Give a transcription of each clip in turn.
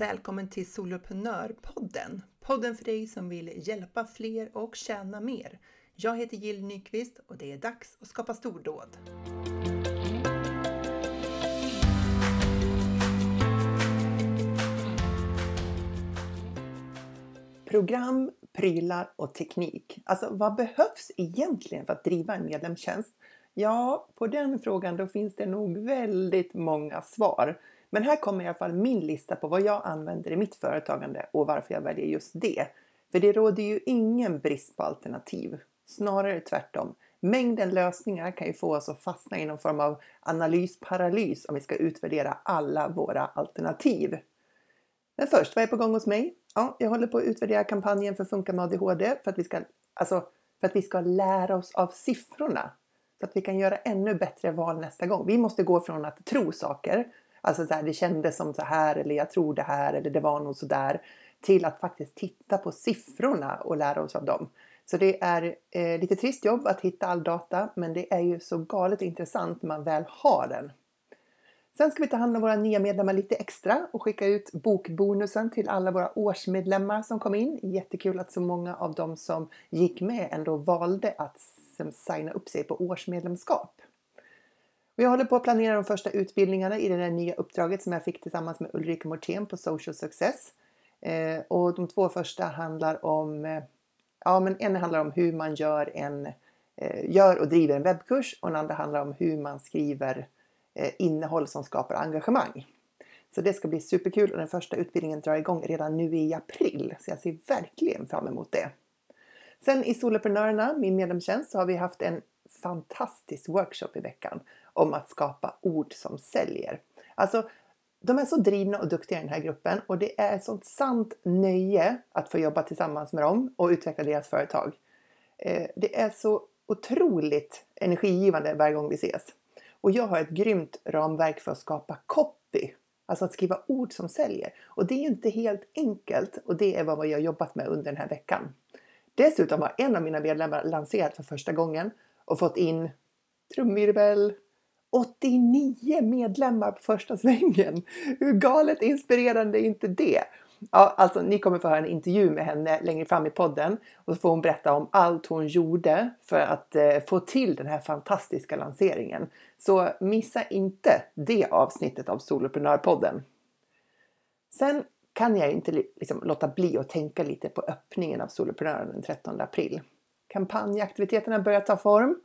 Välkommen till Soloprenörpodden! Podden för dig som vill hjälpa fler och tjäna mer. Jag heter Jill Nyqvist och det är dags att skapa stordåd. Program, prylar och teknik. Alltså vad behövs egentligen för att driva en medlemstjänst? Ja, på den frågan då finns det nog väldigt många svar. Men här kommer i alla fall min lista på vad jag använder i mitt företagande och varför jag väljer just det. För det råder ju ingen brist på alternativ. Snarare tvärtom. Mängden lösningar kan ju få oss att fastna i någon form av analysparalys om vi ska utvärdera alla våra alternativ. Men först, vad är på gång hos mig? Ja, jag håller på att utvärdera kampanjen för Funka med ADHD för att vi ska, alltså, för att vi ska lära oss av siffrorna. Så att vi kan göra ännu bättre val nästa gång. Vi måste gå från att tro saker, alltså så här, det kändes som så här eller jag tror det här eller det var nog så där, till att faktiskt titta på siffrorna och lära oss av dem. Så det är eh, lite trist jobb att hitta all data, men det är ju så galet intressant när man väl har den. Sen ska vi ta hand om våra nya medlemmar lite extra och skicka ut bokbonusen till alla våra årsmedlemmar som kom in. Jättekul att så många av dem som gick med ändå valde att signa upp sig på årsmedlemskap. Och jag håller på att planera de första utbildningarna i det där nya uppdraget som jag fick tillsammans med Ulrika Mortén på Social Success. Eh, och de två första handlar om, eh, ja men en handlar om hur man gör en, eh, gör och driver en webbkurs och den andra handlar om hur man skriver Eh, innehåll som skapar engagemang. Så det ska bli superkul och den första utbildningen drar igång redan nu i april. Så jag ser verkligen fram emot det. Sen i Soloprenörerna, min medlemstjänst, så har vi haft en fantastisk workshop i veckan om att skapa ord som säljer. Alltså, de är så drivna och duktiga i den här gruppen och det är ett sånt sant nöje att få jobba tillsammans med dem och utveckla deras företag. Eh, det är så otroligt energigivande varje gång vi ses. Och jag har ett grymt ramverk för att skapa copy. Alltså att skriva ord som säljer. Och det är inte helt enkelt och det är vad jag har jobbat med under den här veckan. Dessutom har en av mina medlemmar lanserat för första gången och fått in trumvirvel 89 medlemmar på första svängen. Hur galet inspirerande är inte det? Ja, alltså ni kommer få höra en intervju med henne längre fram i podden och så får hon berätta om allt hon gjorde för att eh, få till den här fantastiska lanseringen. Så missa inte det avsnittet av Soloprenörpodden. Sen kan jag inte liksom låta bli att tänka lite på öppningen av Soloprenören den 13 april. Kampanjaktiviteterna börjar ta form.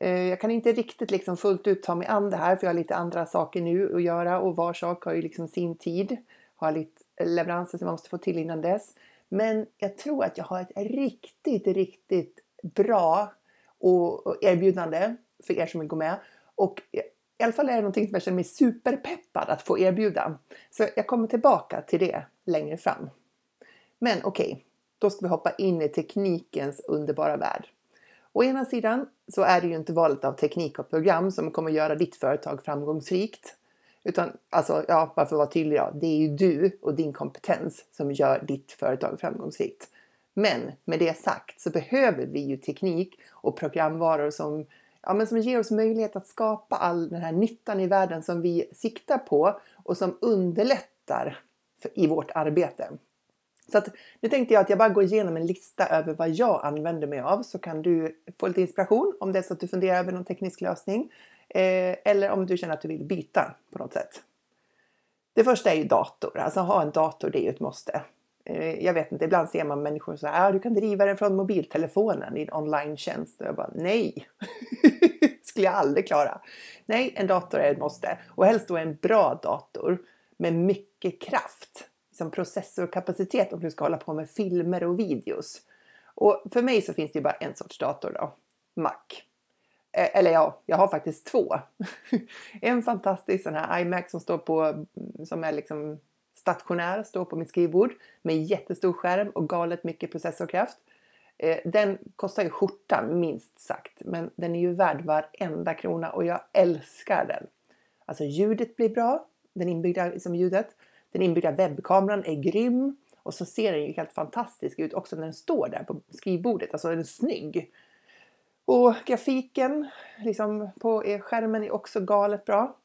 Eh, jag kan inte riktigt liksom fullt ut ta mig an det här för jag har lite andra saker nu att göra och var sak har ju liksom sin tid. Har lite leveranser som man måste få till innan dess. Men jag tror att jag har ett riktigt, riktigt bra och erbjudande för er som vill gå med. Och i alla fall är det någonting som jag känner mig superpeppad att få erbjuda. Så jag kommer tillbaka till det längre fram. Men okej, okay, då ska vi hoppa in i teknikens underbara värld. Å ena sidan så är det ju inte valet av teknik och program som kommer göra ditt företag framgångsrikt. Utan alltså, ja, bara för att vara tydlig ja, det är ju du och din kompetens som gör ditt företag framgångsrikt. Men med det sagt så behöver vi ju teknik och programvaror som, ja, men som ger oss möjlighet att skapa all den här nyttan i världen som vi siktar på och som underlättar för, i vårt arbete. Så att, nu tänkte jag att jag bara går igenom en lista över vad jag använder mig av så kan du få lite inspiration om det är så att du funderar över någon teknisk lösning. Eh, eller om du känner att du vill byta på något sätt. Det första är ju dator. Alltså ha en dator, det är ju ett måste. Eh, jag vet inte, ibland ser man människor så här, ah, du kan driva den från mobiltelefonen i en online-tjänst. Och jag bara, nej! skulle jag aldrig klara. Nej, en dator är ett måste. Och helst då en bra dator med mycket kraft liksom processorkapacitet om du ska hålla på med filmer och videos. Och för mig så finns det ju bara en sorts dator då. Mac. Eh, eller ja, jag har faktiskt två. en fantastisk sån här iMac som står på, som är liksom stationär, står på mitt skrivbord med jättestor skärm och galet mycket processorkraft. Eh, den kostar ju skjortan minst sagt, men den är ju värd varenda krona och jag älskar den. Alltså ljudet blir bra, den inbyggda liksom ljudet. Den inbyggda webbkameran är grym och så ser den ju helt fantastisk ut också när den står där på skrivbordet. Alltså den är snygg. Och grafiken liksom på skärmen är också galet bra.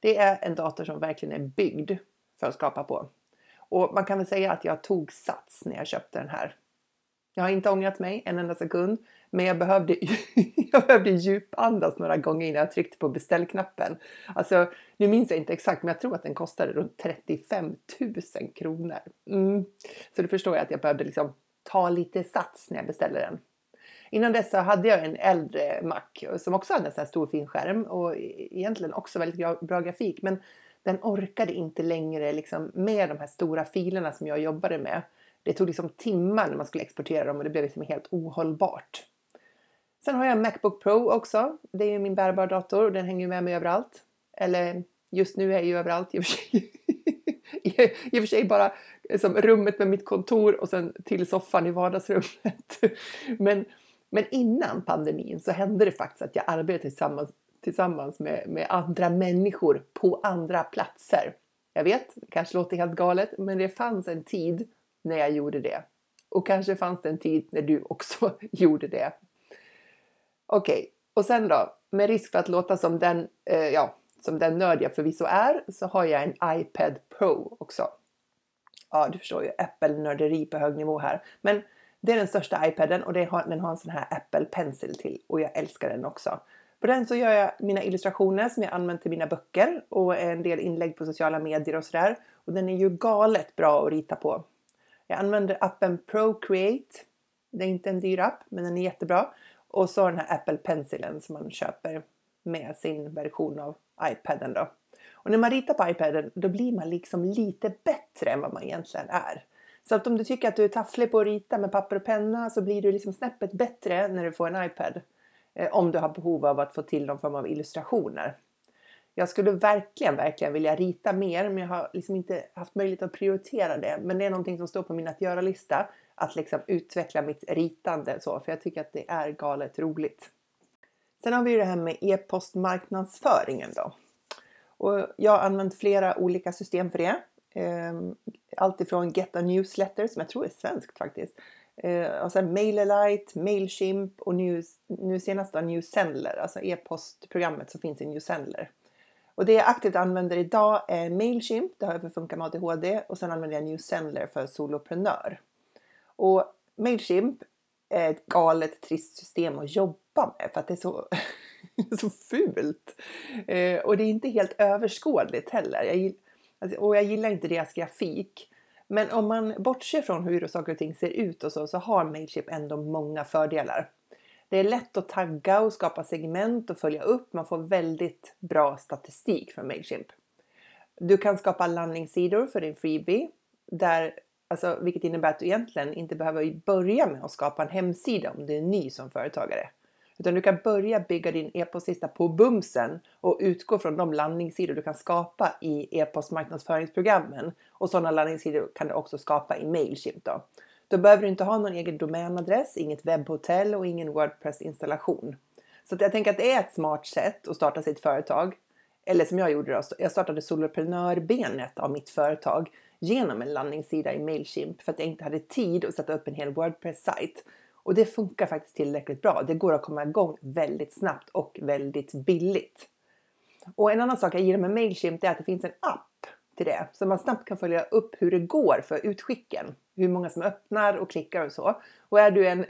Det är en dator som verkligen är byggd för att skapa på. Och man kan väl säga att jag tog sats när jag köpte den här. Jag har inte ångrat mig en enda sekund, men jag behövde, jag behövde djupandas några gånger innan jag tryckte på beställknappen. Alltså, nu minns jag inte exakt, men jag tror att den kostade runt 35 000 kronor. Mm. Så då förstår jag att jag behövde liksom ta lite sats när jag beställde den. Innan dess så hade jag en äldre Mac som också hade en sån här stor fin skärm och e- egentligen också väldigt bra grafik. Men den orkade inte längre liksom med de här stora filerna som jag jobbade med. Det tog liksom timmar när man skulle exportera dem och det blev liksom helt ohållbart. Sen har jag en Macbook Pro också. Det är min bärbara dator och den hänger med mig överallt. Eller just nu är jag ju överallt i och för sig. I, och för sig bara som rummet med mitt kontor och sen till soffan i vardagsrummet. Men, men innan pandemin så hände det faktiskt att jag arbetade tillsammans, tillsammans med, med andra människor på andra platser. Jag vet, det kanske låter helt galet, men det fanns en tid när jag gjorde det. Och kanske fanns det en tid när du också gjorde det. Okej, okay. och sen då, med risk för att låta som den, eh, ja, som den nörd jag förvisso är, så har jag en iPad Pro också. Ja, du förstår ju, Apple-nörderi på hög nivå här. Men det är den största iPaden och har, den har en sån här Apple Pencil till och jag älskar den också. På den så gör jag mina illustrationer som jag använder till mina böcker och en del inlägg på sociala medier och sådär. Och den är ju galet bra att rita på. Jag använder appen Procreate. Det är inte en dyr app, men den är jättebra. Och så den här Apple Pencilen som man köper med sin version av iPaden då. Och när man ritar på iPaden då blir man liksom lite bättre än vad man egentligen är. Så att om du tycker att du är tafflig på att rita med papper och penna så blir du liksom snäppet bättre när du får en iPad. Eh, om du har behov av att få till någon form av illustrationer. Jag skulle verkligen, verkligen vilja rita mer men jag har liksom inte haft möjlighet att prioritera det. Men det är någonting som står på min att göra-lista. Att liksom utveckla mitt ritande så, för jag tycker att det är galet roligt. Sen har vi det här med e-postmarknadsföringen då. Och jag har använt flera olika system för det. Ehm, Alltifrån Get a Newsletter som jag tror är svenskt faktiskt. Ehm, och sen MailerLite, Mailchimp och nu, nu senast då Newsendler, alltså e-postprogrammet som finns i Newsendler. Och det jag aktivt använder idag är Mailchimp, det har jag för Funka med ADHD och sen använder jag Newsendler för soloprenör. Och Mailchimp är ett galet trist system att jobba med för att det är så, så fult. Eh, och det är inte helt överskådligt heller. Jag, alltså, och jag gillar inte deras grafik. Men om man bortser från hur saker och ting ser ut och så, så har Mailchimp ändå många fördelar. Det är lätt att tagga och skapa segment och följa upp. Man får väldigt bra statistik från Mailchimp. Du kan skapa landningssidor för din freebie där Alltså, vilket innebär att du egentligen inte behöver börja med att skapa en hemsida om du är ny som företagare. Utan du kan börja bygga din e-postlista på bumsen och utgå från de landningssidor du kan skapa i e-postmarknadsföringsprogrammen. Och sådana landningssidor kan du också skapa i Mailchimp. Då då behöver du inte ha någon egen domänadress, inget webbhotell och ingen Wordpress-installation. Så jag tänker att det är ett smart sätt att starta sitt företag. Eller som jag gjorde då, jag startade soloprenörbenet av mitt företag genom en landningssida i Mailchimp för att jag inte hade tid att sätta upp en hel Wordpress-sajt. Och det funkar faktiskt tillräckligt bra. Det går att komma igång väldigt snabbt och väldigt billigt. Och en annan sak jag gillar med Mailchimp är att det finns en app till det. Så man snabbt kan följa upp hur det går för utskicken. Hur många som öppnar och klickar och så. Och är du en,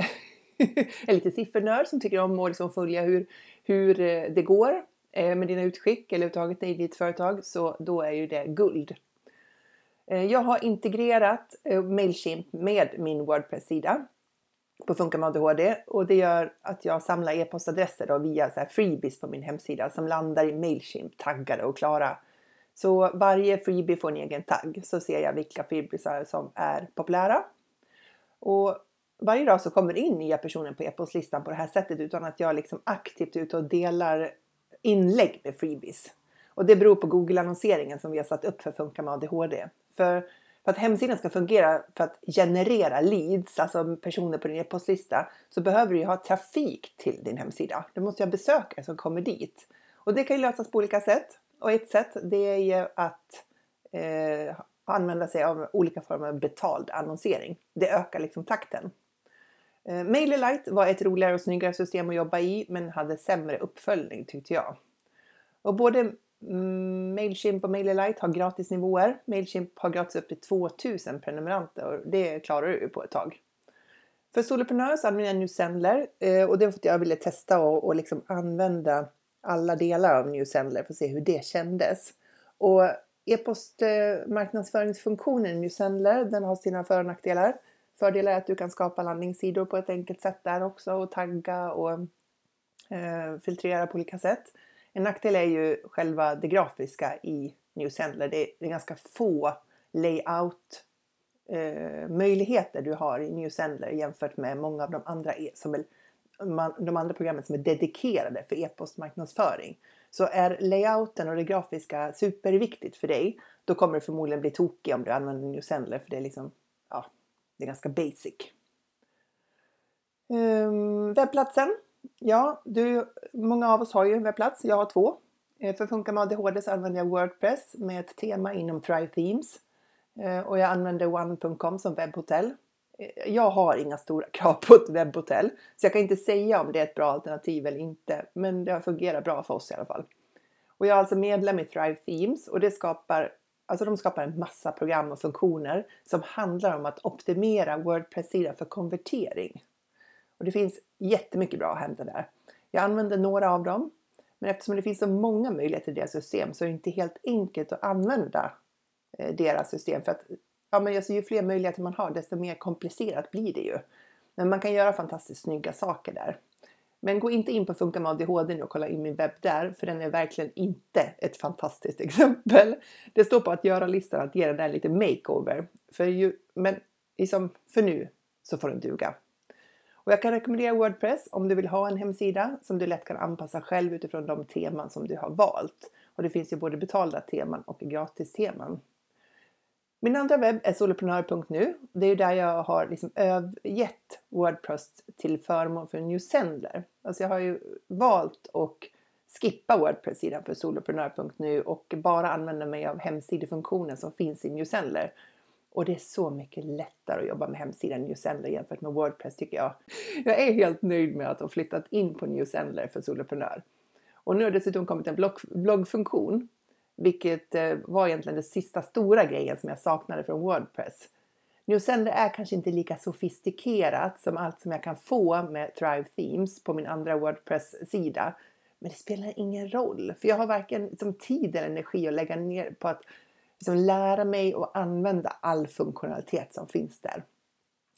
en lite siffernörd som tycker om att liksom följa hur, hur eh, det går eh, med dina utskick eller överhuvudtaget i ditt företag så då är ju det guld. Eh, jag har integrerat Mailchimp med min Wordpress-sida på Funka med ADHD och det gör att jag samlar e-postadresser via så här freebies på min hemsida som landar i Mailchimp taggade och klara. Så varje freebie får en egen tagg så ser jag vilka freebiesar som är populära. Och varje dag så kommer det in nya personer på e-postlistan på det här sättet utan att jag liksom aktivt är ute och delar inlägg med freebies. Och det beror på Google-annonseringen som vi har satt upp för Funka med ADHD. För, för att hemsidan ska fungera för att generera leads, alltså personer på din e-postlista, så behöver du ha trafik till din hemsida. Du måste ha besökare som kommer dit. Och det kan ju lösas på olika sätt. Och ett sätt det är ju att eh, använda sig av olika former av betald annonsering. Det ökar liksom takten. Eh, MailerLite var ett roligare och snyggare system att jobba i men hade sämre uppföljning tyckte jag. Och både Mailchimp och MailerLite har gratisnivåer. Mailchimp har gratis upp till 2000 prenumeranter och det klarar du på ett tag. För soloprenörer så använder jag nu Sendler eh, och det var för att jag ville testa och, och liksom använda alla delar av New Sendler för att se hur det kändes. Och e-postmarknadsföringsfunktionen i Newsendler den har sina för och nackdelar. Fördelar är att du kan skapa landningssidor på ett enkelt sätt där också och tagga och eh, filtrera på olika sätt. En nackdel är ju själva det grafiska i Newsendler. Det är, det är ganska få layout eh, möjligheter du har i New Sendler jämfört med många av de andra, e som de andra programmen som är dedikerade för e-postmarknadsföring. Så är layouten och det grafiska superviktigt för dig, då kommer du förmodligen bli tokig om du använder Newsendler för det är liksom, ja, det är ganska basic. Um, webbplatsen. Ja, du, många av oss har ju en webbplats. Jag har två. Eh, för att funka med ADHD så använder jag Wordpress med ett tema inom Thrive Themes. Eh, och jag använder one.com som webbhotell. Jag har inga stora krav på ett webbhotell så jag kan inte säga om det är ett bra alternativ eller inte. Men det har fungerat bra för oss i alla fall. Och jag är alltså medlem i Thrive Themes och det skapar Alltså de skapar en massa program och funktioner som handlar om att optimera Wordpress-sidan för konvertering. Och det finns jättemycket bra att hämta där. Jag använder några av dem, men eftersom det finns så många möjligheter i deras system så är det inte helt enkelt att använda eh, deras system. För att ja, men alltså, ju fler möjligheter man har desto mer komplicerat blir det ju. Men man kan göra fantastiskt snygga saker där. Men gå inte in på Funka med ADHD nu och kolla in min webb där, för den är verkligen inte ett fantastiskt exempel. Det står på att göra-listan att ge den där lite makeover. För, ju, men liksom, för nu så får den duga. Och jag kan rekommendera Wordpress om du vill ha en hemsida som du lätt kan anpassa själv utifrån de teman som du har valt. Och det finns ju både betalda teman och gratis teman. Min andra webb är soloprenör.nu. Det är där jag har liksom övergett Wordpress till förmån för Newsendler. Alltså jag har ju valt att skippa Wordpress-sidan för soloprenör.nu och bara använda mig av hemsidefunktionen som finns i Newsendler. Och det är så mycket lättare att jobba med hemsidan Newsendler jämfört med Wordpress tycker jag. Jag är helt nöjd med att ha flyttat in på Newsendler för soloprenör. Och nu har det dessutom kommit en blogg, bloggfunktion vilket eh, var egentligen den sista stora grejen som jag saknade från Wordpress. Newsender är kanske inte lika sofistikerat som allt som jag kan få med Thrive Themes på min andra Wordpress-sida. Men det spelar ingen roll, för jag har varken liksom, tid eller energi att lägga ner på att liksom, lära mig och använda all funktionalitet som finns där.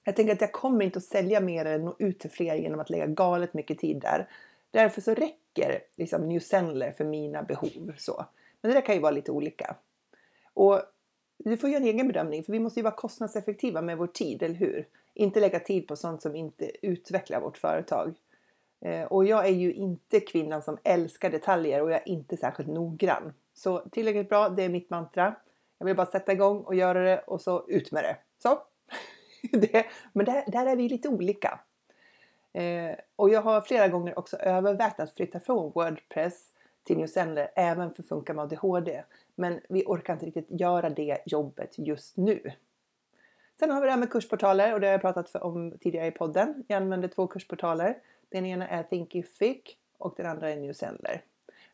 Jag tänker att jag kommer inte att sälja mer eller nå ut till fler genom att lägga galet mycket tid där. Därför så räcker liksom, Newsendler för mina behov. Så. Men det där kan ju vara lite olika. Och du får göra en egen bedömning för vi måste ju vara kostnadseffektiva med vår tid, eller hur? Inte lägga tid på sånt som inte utvecklar vårt företag. Eh, och jag är ju inte kvinnan som älskar detaljer och jag är inte särskilt noggrann. Så tillräckligt bra, det är mitt mantra. Jag vill bara sätta igång och göra det och så ut med det. Så! det, men där, där, är vi lite olika. Eh, och jag har flera gånger också övervägt att flytta från Wordpress till Newsendler även för Funka med ADHD. Men vi orkar inte riktigt göra det jobbet just nu. Sen har vi det här med kursportaler och det har jag pratat om tidigare i podden. Jag använder två kursportaler. Den ena är Thinkific och den andra är Newsendler.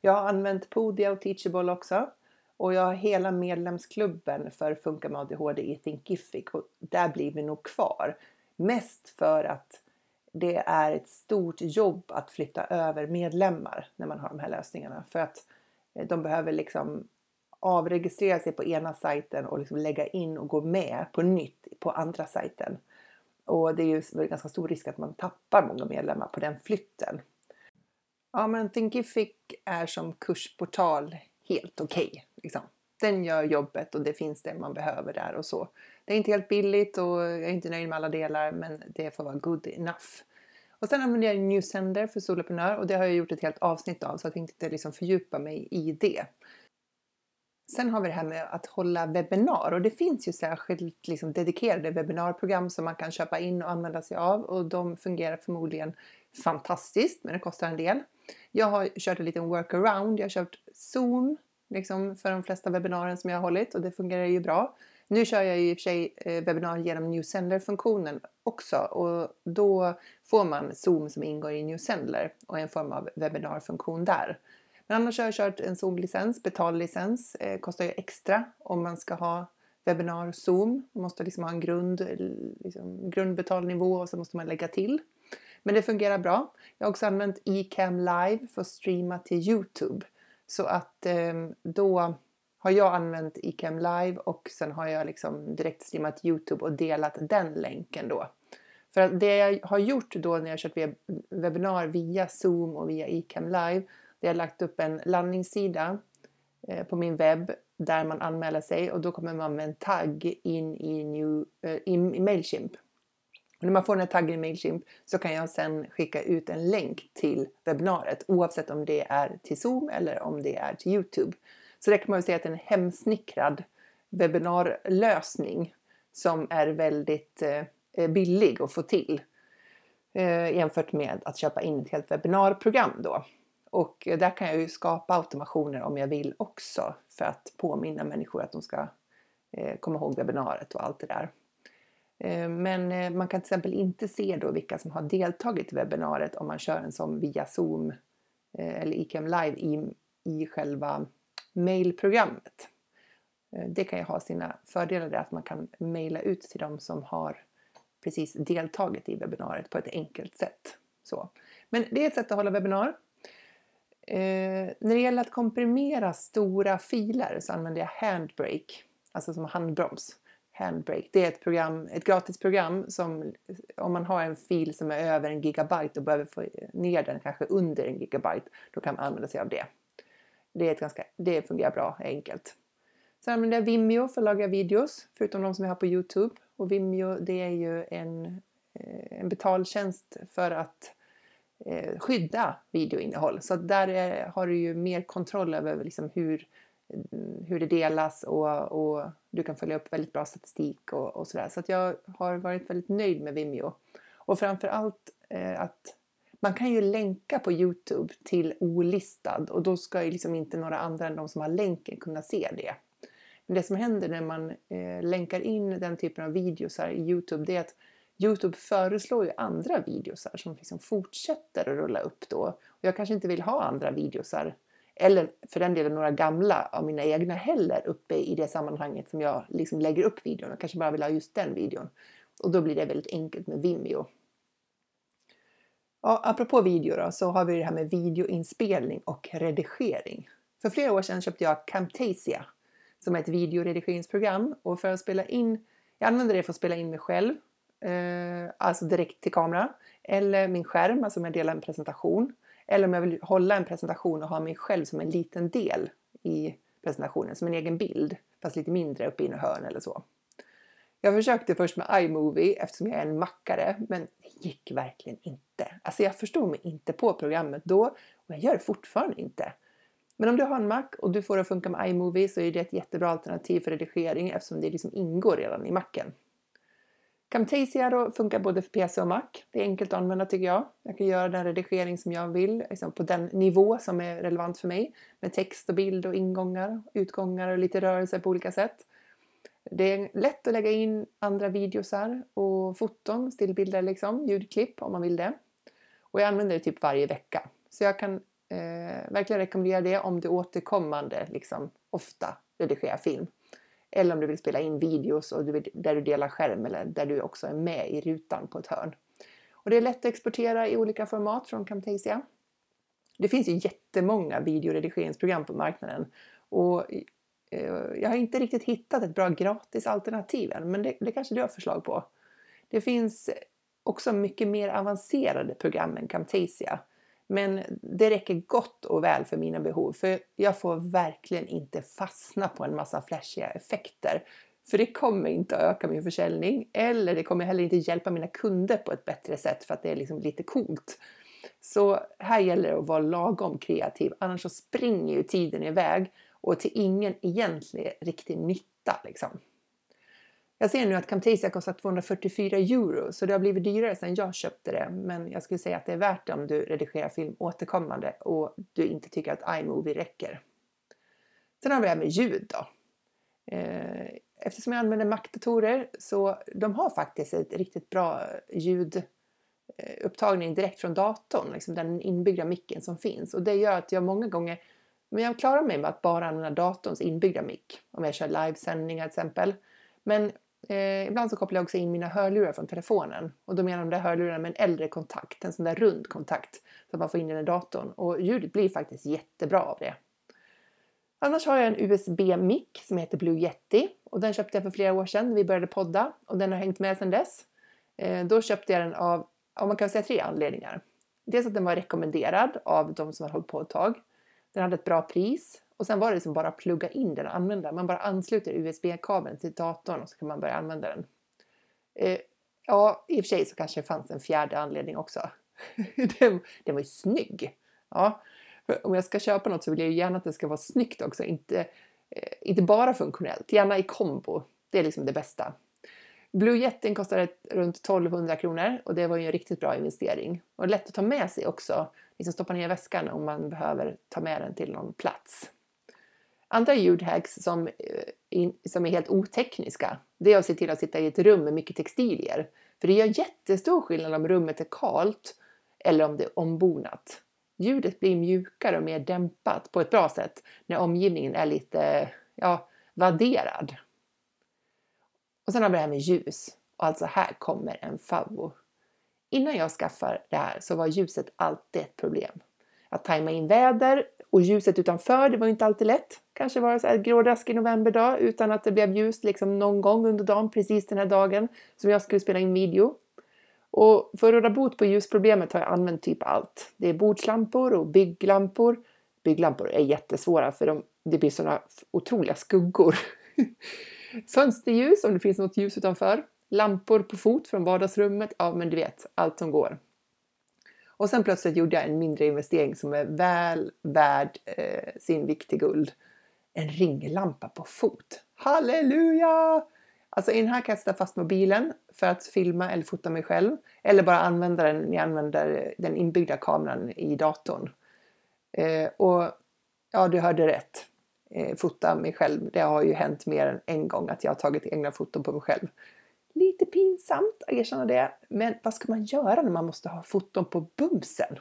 Jag har använt Podia och Teachable också. Och jag har hela medlemsklubben för Funka med ADHD i Thinkific och där blir vi nog kvar. Mest för att det är ett stort jobb att flytta över medlemmar när man har de här lösningarna. För att eh, de behöver liksom avregistrera sig på ena sajten och liksom lägga in och gå med på nytt på andra sajten. Och det är ju ganska stor risk att man tappar många medlemmar på den flytten. Ja, men Thinkific är som kursportal helt okej. Okay, liksom. Den gör jobbet och det finns det man behöver där och så. Det är inte helt billigt och jag är inte nöjd med alla delar men det får vara good enough. Och sen använder jag Newsender för soloprenör och det har jag gjort ett helt avsnitt av så jag tänkte inte liksom fördjupa mig i det. Sen har vi det här med att hålla webbinar och det finns ju särskilt liksom dedikerade webbinarprogram som man kan köpa in och använda sig av och de fungerar förmodligen fantastiskt men det kostar en del. Jag har kört en liten workaround. Jag har kört Zoom liksom för de flesta webbinarien som jag har hållit och det fungerar ju bra. Nu kör jag ju i och för sig eh, webbinarier webbinar genom Newsender-funktionen också och då får man Zoom som ingår i Newsender och en form av webbinarfunktion där. Men annars har jag kört en Zoom-licens, betallicens. Eh, kostar ju extra om man ska ha webbinar Zoom. Man måste liksom ha en grund, liksom, grundbetalnivå och så måste man lägga till. Men det fungerar bra. Jag har också använt eCam Live för att streama till Youtube. Så att eh, då har jag använt Icam Live och sen har jag liksom direkt streamat Youtube och delat den länken då. För att det jag har gjort då när jag kört webbinar via Zoom och via Icam Live, det är jag lagt upp en landningssida eh, på min webb där man anmäler sig och då kommer man med en tagg in i, new, eh, i Mailchimp. Och när man får den här taggen i Mailchimp så kan jag sen skicka ut en länk till webbinariet oavsett om det är till Zoom eller om det är till Youtube. Så det kan man väl säga att det är en hemsnickrad webbinarlösning som är väldigt eh, eh, billig att få till eh, jämfört med att köpa in ett helt webbinarprogram då. Och där kan jag ju skapa automationer om jag vill också för att påminna människor att de ska eh, komma ihåg webbinariet och allt det där. Eh, men eh, man kan till exempel inte se då vilka som har deltagit i webbinariet om man kör en sån via Zoom eller ICAM Live i, i själva mailprogrammet. Eh, det kan ju ha sina fördelar att man kan mejla ut till dem som har precis deltagit i webbinariet på ett enkelt sätt. Så. Men det är ett sätt att hålla webbinar. Eh, när det gäller att komprimera stora filer så använder jag Handbrake, alltså som handbroms. Handbrake. Det är ett, program, ett gratisprogram som om man har en fil som är över en gigabyte och behöver få ner den kanske under en gigabyte, då kan man använda sig av det. Det, är ett ganska, det fungerar bra, enkelt. Sen använder jag Vimeo för att laga videos, förutom de som jag har på Youtube. Och Vimeo det är ju en, eh, en betaltjänst för att eh, skydda videoinnehåll. Så där är, har du ju mer kontroll över liksom hur, mm, hur det delas och, och du kan följa upp väldigt bra statistik och, och sådär. Så att jag har varit väldigt nöjd med Vimeo. Och framför allt eh, att man kan ju länka på Youtube till olistad och då ska ju liksom inte några andra än de som har länken kunna se det. Men det som händer när man eh, länkar in den typen av videos här i Youtube det är att Youtube föreslår ju andra videosar som liksom fortsätter att rulla upp då. Och jag kanske inte vill ha andra videosar eller för den delen några gamla av mina egna heller uppe i det sammanhanget som jag liksom lägger upp videon. Jag kanske bara vill ha just den videon. Och då blir det väldigt enkelt med Vimeo. Apropå video då, så har vi det här med videoinspelning och redigering. För flera år sedan köpte jag Camtasia som är ett videoredigeringsprogram och för att spela in, jag använder det för att spela in mig själv, eh, alltså direkt till kamera, eller min skärm, alltså om jag delar en presentation, eller om jag vill hålla en presentation och ha mig själv som en liten del i presentationen, som en egen bild, fast lite mindre uppe i något hörn eller så. Jag försökte först med iMovie eftersom jag är en mackare, men det gick verkligen inte. Alltså jag förstod mig inte på programmet då och jag gör det fortfarande inte. Men om du har en Mac och du får det att funka med iMovie så är det ett jättebra alternativ för redigering eftersom det liksom ingår redan i Macen. Camtasia då funkar både för PC och Mac. Det är enkelt att använda tycker jag. Jag kan göra den redigering som jag vill liksom på den nivå som är relevant för mig med text och bild och ingångar, utgångar och lite rörelser på olika sätt. Det är lätt att lägga in andra videosar och foton, stillbilder liksom, ljudklipp om man vill det. Och jag använder det typ varje vecka. Så jag kan eh, verkligen rekommendera det om du återkommande, liksom ofta redigerar film. Eller om du vill spela in videos och du vill, där du delar skärm eller där du också är med i rutan på ett hörn. Och det är lätt att exportera i olika format från Camtasia. Det finns ju jättemånga videoredigeringsprogram på marknaden och Eh, jag har inte riktigt hittat ett bra gratis alternativ än, men det, det kanske du har förslag på. Det finns också mycket mer avancerade program än Camtasia men det räcker gott och väl för mina behov för jag får verkligen inte fastna på en massa flashiga effekter. För det kommer inte att öka min försäljning eller det kommer heller inte hjälpa mina kunder på ett bättre sätt för att det är liksom lite coolt. Så här gäller det att vara lagom kreativ, annars så springer ju tiden iväg och till ingen egentlig riktig nytta. Liksom. Jag ser nu att Camtasia kostar 244 euro så det har blivit dyrare sedan jag köpte det. Men jag skulle säga att det är värt det om du redigerar film återkommande och du inte tycker att iMovie räcker. Sen har vi det här med ljud då. Eh, eftersom jag använder Mac-datorer så de har faktiskt ett riktigt bra ljudupptagning eh, direkt från datorn, liksom den inbyggda micken som finns. Och det gör att jag många gånger men jag klarar mig med att bara använda datorns inbyggda mick om jag kör livesändningar till exempel. Men eh, ibland så kopplar jag också in mina hörlurar från telefonen och då menar de där hörlurarna med en äldre kontakt, en sån där rund kontakt så att man får in den i datorn och ljudet blir faktiskt jättebra av det. Annars har jag en USB-mick som heter Blue Yeti och den köpte jag för flera år sedan när vi började podda och den har hängt med sedan dess. Eh, då köpte jag den av, om man kan säga tre anledningar. Dels att den var rekommenderad av de som har hållit på ett tag. Den hade ett bra pris och sen var det liksom bara att plugga in den och använda. Man bara ansluter USB-kabeln till datorn och så kan man börja använda den. Eh, ja, i och för sig så kanske det fanns en fjärde anledning också. den, den var ju snygg. Ja, om jag ska köpa något så vill jag ju gärna att det ska vara snyggt också, inte, eh, inte bara funktionellt. Gärna i kombo. Det är liksom det bästa. Blue Jetin kostade runt 1200 kronor och det var ju en riktigt bra investering. Och lätt att ta med sig också, liksom stoppa ner i väskan om man behöver ta med den till någon plats. Andra ljudhacks som, eh, som är helt otekniska, det är att se till att sitta i ett rum med mycket textilier. För det gör jättestor skillnad om rummet är kalt eller om det är ombonat. Ljudet blir mjukare och mer dämpat på ett bra sätt när omgivningen är lite ja, vadderad. Och sen har vi det här med ljus. Och alltså här kommer en favvo. Innan jag skaffade det här så var ljuset alltid ett problem. Att tajma in väder och ljuset utanför, det var inte alltid lätt. Kanske var det så här grådaskig novemberdag utan att det blev ljust liksom någon gång under dagen, precis den här dagen som jag skulle spela in video. Och för att råda bot på ljusproblemet har jag använt typ allt. Det är bordslampor och bygglampor. Bygglampor är jättesvåra för de, det blir sådana otroliga skuggor. Fönsterljus om det finns något ljus utanför. Lampor på fot från vardagsrummet. Ja, men du vet, allt som går. Och sen plötsligt gjorde jag en mindre investering som är väl värd eh, sin vikt i guld. En ringlampa på fot. Halleluja! Alltså i den här kan jag sätta fast mobilen för att filma eller fota mig själv. Eller bara använda den när jag använder den inbyggda kameran i datorn. Eh, och ja, du hörde rätt. Eh, fota mig själv. Det har ju hänt mer än en gång att jag har tagit egna foton på mig själv. Lite pinsamt att erkänna det. Men vad ska man göra när man måste ha foton på bumsen?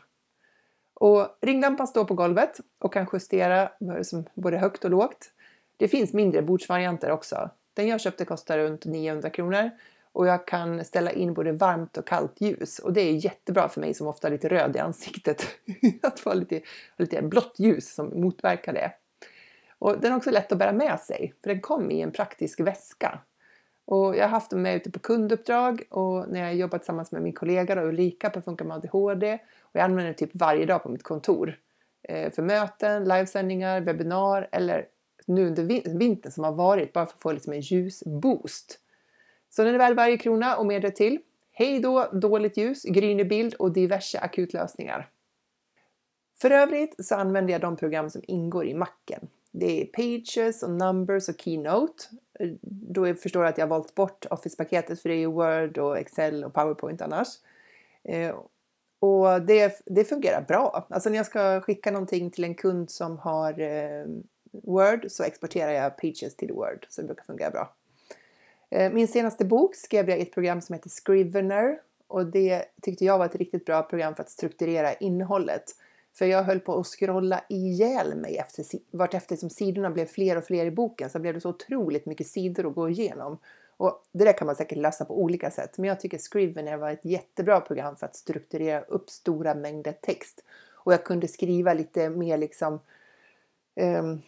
Och ringlampan står på golvet och kan justera både högt och lågt. Det finns mindre bordsvarianter också. Den jag köpte kostar runt 900 kronor och jag kan ställa in både varmt och kallt ljus och det är jättebra för mig som ofta är lite röd i ansiktet. att få lite, lite blått ljus som motverkar det. Och den är också lätt att bära med sig för den kom i en praktisk väska. Och jag har haft den med ute på kunduppdrag och när jag jobbat tillsammans med min kollega då, Ulrika på Funka med ADHD och jag använder den typ varje dag på mitt kontor. Eh, för möten, livesändningar, webbinar eller nu under vintern som har varit bara för att få liksom en ljusboost. Så den är värd varje krona och mer till. Hej då dåligt ljus, grynig bild och diverse akutlösningar. För övrigt så använder jag de program som ingår i macken. Det är Pages och Numbers och Keynote. Då förstår jag att jag har valt bort Office-paketet för det är ju Word och Excel och PowerPoint annars. Eh, och det, det fungerar bra. Alltså när jag ska skicka någonting till en kund som har eh, Word så exporterar jag Pages till Word så det brukar fungera bra. Eh, min senaste bok skrev jag i ett program som heter Scrivener och det tyckte jag var ett riktigt bra program för att strukturera innehållet. För jag höll på att scrolla ihjäl mig efter, vart efter som sidorna blev fler och fler i boken så blev det så otroligt mycket sidor att gå igenom. Och det där kan man säkert lösa på olika sätt, men jag tycker Scrivener var ett jättebra program för att strukturera upp stora mängder text. Och jag kunde skriva lite mer liksom um,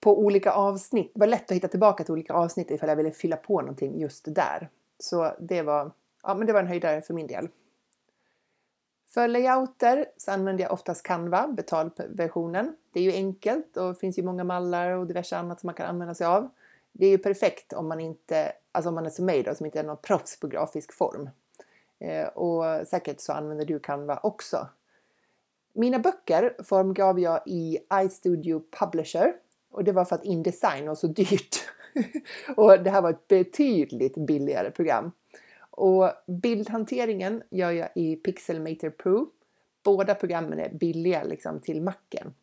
på olika avsnitt. Det var lätt att hitta tillbaka till olika avsnitt ifall jag ville fylla på någonting just där. Så det var, ja, men det var en höjdare för min del. För layouter så använder jag oftast Canva, betalversionen. Det är ju enkelt och det finns ju många mallar och diverse annat som man kan använda sig av. Det är ju perfekt om man inte, alltså om man är som mig då, som inte är någon proffs på grafisk form. Eh, och säkert så använder du Canva också. Mina böcker formgav jag i iStudio Publisher och det var för att Indesign var så dyrt. och det här var ett betydligt billigare program. Och bildhanteringen gör jag i Pixelmator Pro. Båda programmen är billiga liksom, till macken.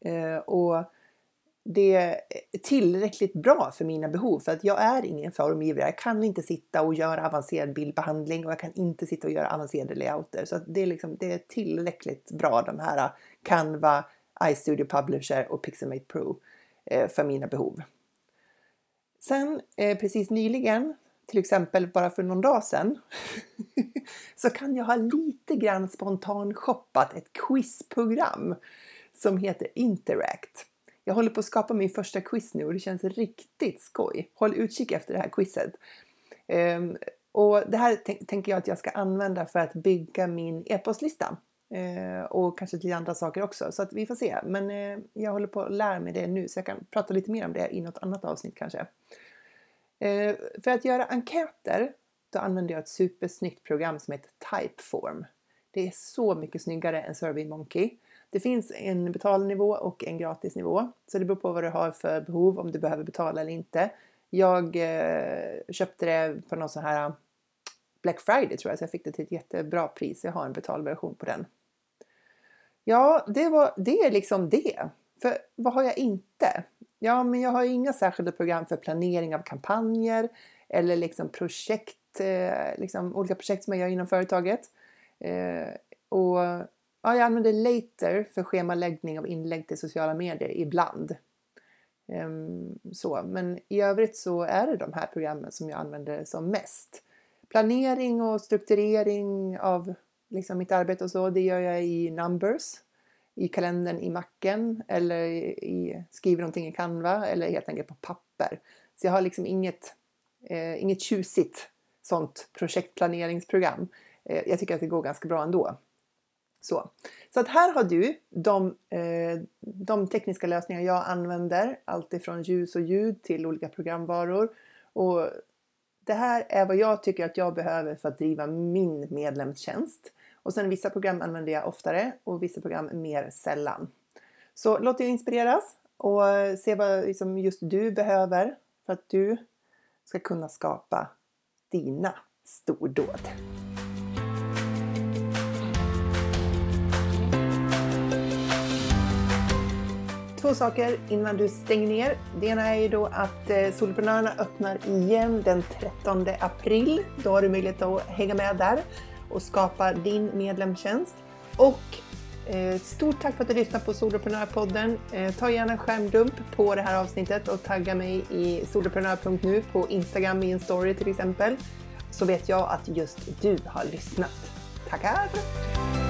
Eh, och det är tillräckligt bra för mina behov för att jag är ingen formgivare. Jag kan inte sitta och göra avancerad bildbehandling och jag kan inte sitta och göra avancerade layouter. Så det, är liksom, det är tillräckligt bra de här Canva, iStudio Publisher och Pixelmate Pro eh, för mina behov. Sen eh, precis nyligen, till exempel bara för någon dag sedan, så kan jag ha lite grann spontan shoppat ett quizprogram som heter Interact. Jag håller på att skapa min första quiz nu och det känns riktigt skoj. Håll utkik efter det här quizet. Um, och det här tänker jag att jag ska använda för att bygga min e-postlista. Uh, och kanske till andra saker också, så att vi får se. Men uh, jag håller på att lära mig det nu så jag kan prata lite mer om det i något annat avsnitt kanske. Eh, för att göra enkäter då använder jag ett supersnyggt program som heter Typeform. Det är så mycket snyggare än SurveyMonkey. Det finns en betalnivå och en gratisnivå. Så det beror på vad du har för behov, om du behöver betala eller inte. Jag eh, köpte det på någon sån här eh, Black Friday tror jag, så jag fick det till ett jättebra pris. Jag har en betalversion på den. Ja, det, var, det är liksom det. För vad har jag inte? Ja, men jag har inga särskilda program för planering av kampanjer eller liksom projekt, eh, liksom olika projekt som jag gör inom företaget. Eh, och Ja, jag använder Later för schemaläggning av inlägg till sociala medier ibland. Ehm, så, men i övrigt så är det de här programmen som jag använder som mest. Planering och strukturering av liksom mitt arbete och så, det gör jag i Numbers, i kalendern i macken eller i, skriver någonting i Canva eller helt enkelt på papper. Så jag har liksom inget, eh, inget tjusigt sånt projektplaneringsprogram. Eh, jag tycker att det går ganska bra ändå. Så, så att här har du de, eh, de tekniska lösningar jag använder, alltifrån ljus och ljud till olika programvaror. Och det här är vad jag tycker att jag behöver för att driva min medlemstjänst. Och sen vissa program använder jag oftare och vissa program mer sällan. Så låt dig inspireras och se vad liksom just du behöver för att du ska kunna skapa dina stordåd. två saker innan du stänger ner. Det ena är ju då att eh, Solprenörerna öppnar igen den 13 april. Då har du möjlighet att hänga med där och skapa din medlemstjänst. Och eh, stort tack för att du lyssnar på Soloprenörpodden. Eh, ta gärna en skärmdump på det här avsnittet och tagga mig i soloprenör.nu på Instagram i en story till exempel. Så vet jag att just du har lyssnat. Tackar!